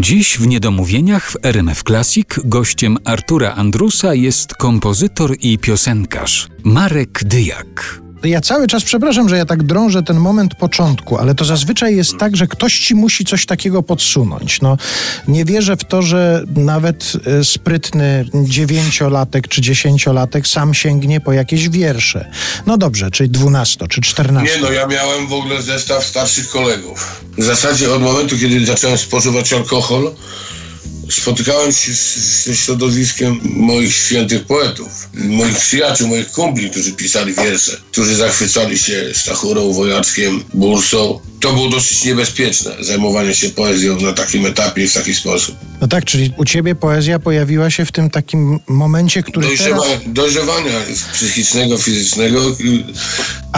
Dziś w Niedomówieniach w RMF Classic gościem Artura Andrusa jest kompozytor i piosenkarz Marek Dyjak. Ja cały czas przepraszam, że ja tak drążę ten moment początku, ale to zazwyczaj jest tak, że ktoś ci musi coś takiego podsunąć. No, nie wierzę w to, że nawet e, sprytny dziewięciolatek czy dziesięciolatek sam sięgnie po jakieś wiersze. No dobrze, czyli dwunasto czy czternasto. Nie no, ja miałem w ogóle zestaw starszych kolegów. W zasadzie od momentu, kiedy zacząłem spożywać alkohol, spotykałem się z, ze środowiskiem moich świętych poetów, moich przyjaciół, moich kumpli, którzy pisali wiersze, którzy zachwycali się Stachurą, Wojackiem, Bursą. To było dosyć niebezpieczne, zajmowanie się poezją na takim etapie i w taki sposób. No tak, czyli u ciebie poezja pojawiła się w tym takim momencie, który Dojrzewa, teraz... Dojrzewania psychicznego, fizycznego.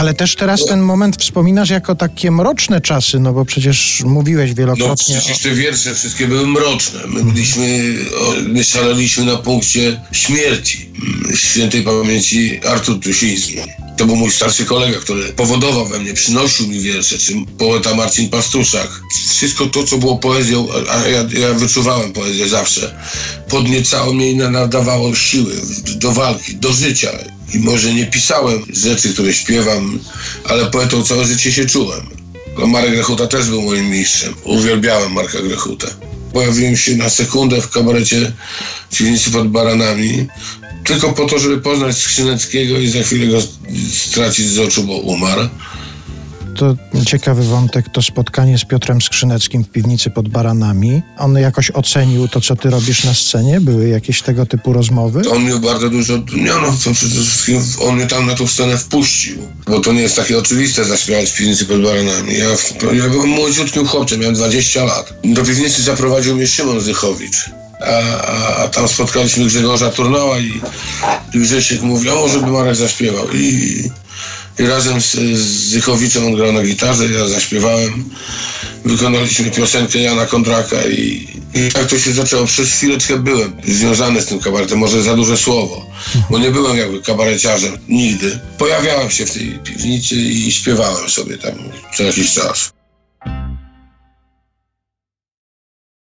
Ale też teraz ten moment wspominasz jako takie mroczne czasy, no bo przecież mówiłeś No wielokrotnie... przecież te wiersze wszystkie były mroczne. My byliśmy, my szaleliśmy na punkcie śmierci świętej pamięci Artur Tusiński. To był mój starszy kolega, który powodował we mnie, przynosił mi wiersze, czy poeta Marcin Pastuszak. Wszystko to, co było poezją, a ja, ja wyczuwałem poezję zawsze, podniecało mnie i nadawało siły do walki, do życia. I może nie pisałem rzeczy, które śpiewam, ale poetą całe życie się czułem. No, Marek Grechuta też był moim mistrzem. Uwielbiałem Marka Grechutę. Pojawiłem się na sekundę w kabarecie w piwnicy pod baranami, tylko po to, żeby poznać Skrzyneckiego i za chwilę go stracić z oczu, bo umarł. To ciekawy wątek, to spotkanie z Piotrem Skrzyneckim w piwnicy pod Baranami. On jakoś ocenił to, co ty robisz na scenie? Były jakieś tego typu rozmowy? On mnie bardzo dużo, nie no, przede wszystkim on mnie tam na tą scenę wpuścił, bo to nie jest takie oczywiste zaśpiewać w piwnicy pod baranami. Ja, ja byłem młodziutkim chłopcem, miałem 20 lat. Do piwnicy zaprowadził mnie Szymon Zychowicz. A, a, a tam spotkaliśmy Grzegorza Turnała i, Grzesiek mówił, a może by Marek zaśpiewał. I, i razem z, z Zychowiczem on grał na gitarze, ja zaśpiewałem. Wykonaliśmy piosenkę Jana Kondraka i, i tak to się zaczęło. Przez chwileczkę byłem związany z tym kabaretem, może za duże słowo, bo nie byłem jakby kabareciarzem nigdy. Pojawiałem się w tej piwnicy i śpiewałem sobie tam co jakiś czas.